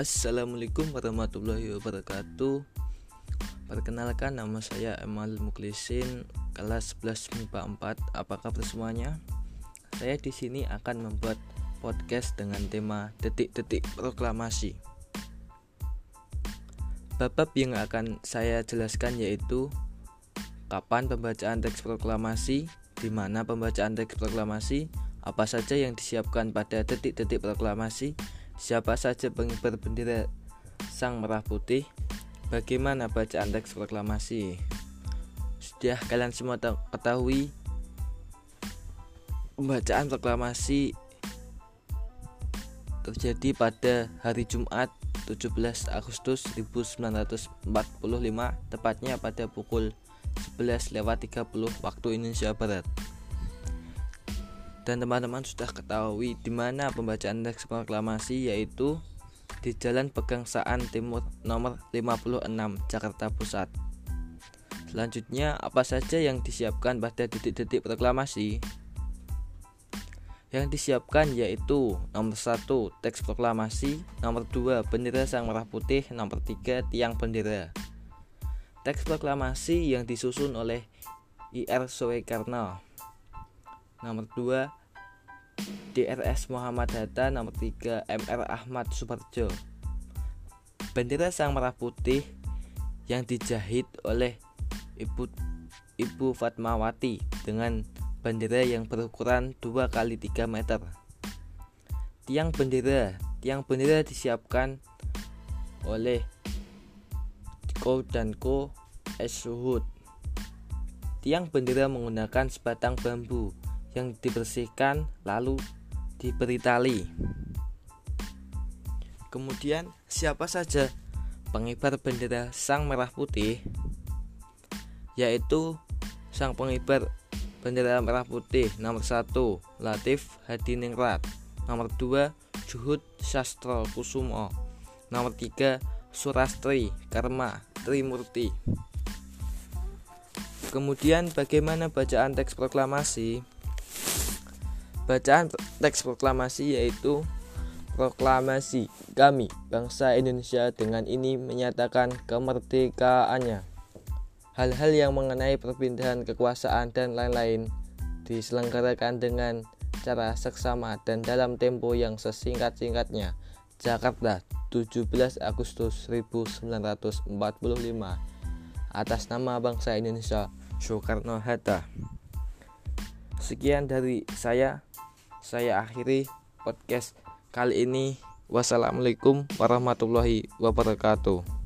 Assalamualaikum warahmatullahi wabarakatuh. Perkenalkan nama saya Emal Muklisin kelas 11 MIPA 4 Apa kabar semuanya? Saya di sini akan membuat podcast dengan tema detik-detik proklamasi. Bab yang akan saya jelaskan yaitu Kapan pembacaan teks proklamasi di mana pembacaan teks proklamasi, apa saja yang disiapkan pada detik-detik proklamasi, siapa saja pengibar bendera Sang Merah Putih, bagaimana bacaan teks proklamasi. Sudah kalian semua ketahui pembacaan proklamasi terjadi pada hari Jumat 17 Agustus 1945 tepatnya pada pukul 11 lewat 30 waktu Indonesia Barat. Dan teman-teman sudah ketahui di mana pembacaan teks proklamasi yaitu di Jalan Pegangsaan Timur nomor 56 Jakarta Pusat. Selanjutnya, apa saja yang disiapkan pada detik-detik proklamasi? Yang disiapkan yaitu nomor 1 teks proklamasi, nomor 2 bendera sang merah putih, nomor 3 tiang bendera. Teks proklamasi yang disusun oleh IR Soekarno. Nomor 2 DRS Muhammad Hatta Nomor 3 MR Ahmad Suparjo Bendera Sang Merah Putih yang dijahit oleh Ibu Ibu Fatmawati dengan bendera yang berukuran 2 kali 3 meter. Tiang bendera, tiang bendera disiapkan oleh Co dan Co Eshuhud. Tiang bendera menggunakan sebatang bambu yang dibersihkan lalu diberi tali. Kemudian siapa saja pengibar bendera Sang Merah Putih? Yaitu sang pengibar bendera Merah Putih nomor 1 Latif Hadiningrat, nomor 2 Juhud Sastro Kusumo, nomor 3 Surastri Karma Trimurti. Kemudian bagaimana bacaan teks proklamasi? Bacaan teks proklamasi yaitu Proklamasi kami bangsa Indonesia dengan ini menyatakan kemerdekaannya. Hal-hal yang mengenai perpindahan kekuasaan dan lain-lain diselenggarakan dengan cara seksama dan dalam tempo yang sesingkat-singkatnya. Jakarta 17 Agustus 1945 atas nama bangsa Indonesia Soekarno Hatta. Sekian dari saya. Saya akhiri podcast kali ini. Wassalamualaikum warahmatullahi wabarakatuh.